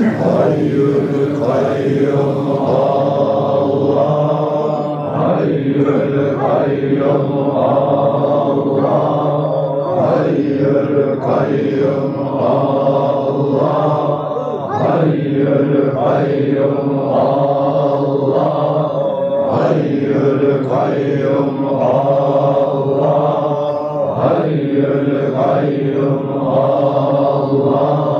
Hayyül Kayyum Allah Hayyül Kayyum Allah Hayyül Kayyum Allah Hayyül Kayyum Allah Hayyül Kayyum Allah Hayyül Kayyum Allah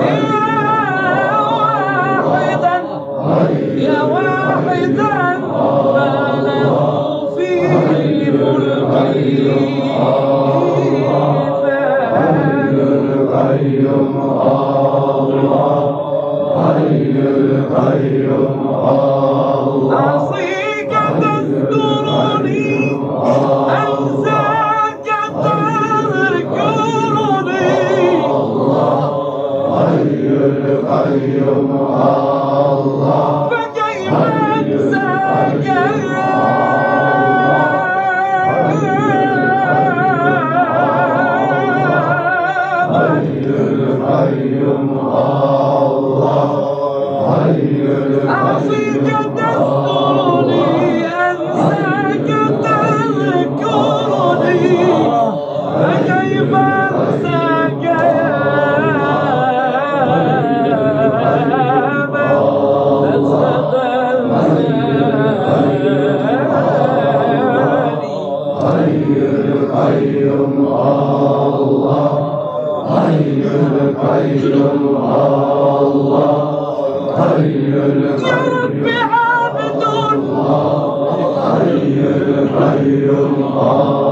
Yeah. يا واحدا ما له فيه الغيب القيوم الله حي القيوم الله عصيك تسترني أمساك تذكرني الله حي القيوم الله kayyum Allah Hayyul kayyum Allah Hayyul kayyum Allah Hayyul kayyum Allah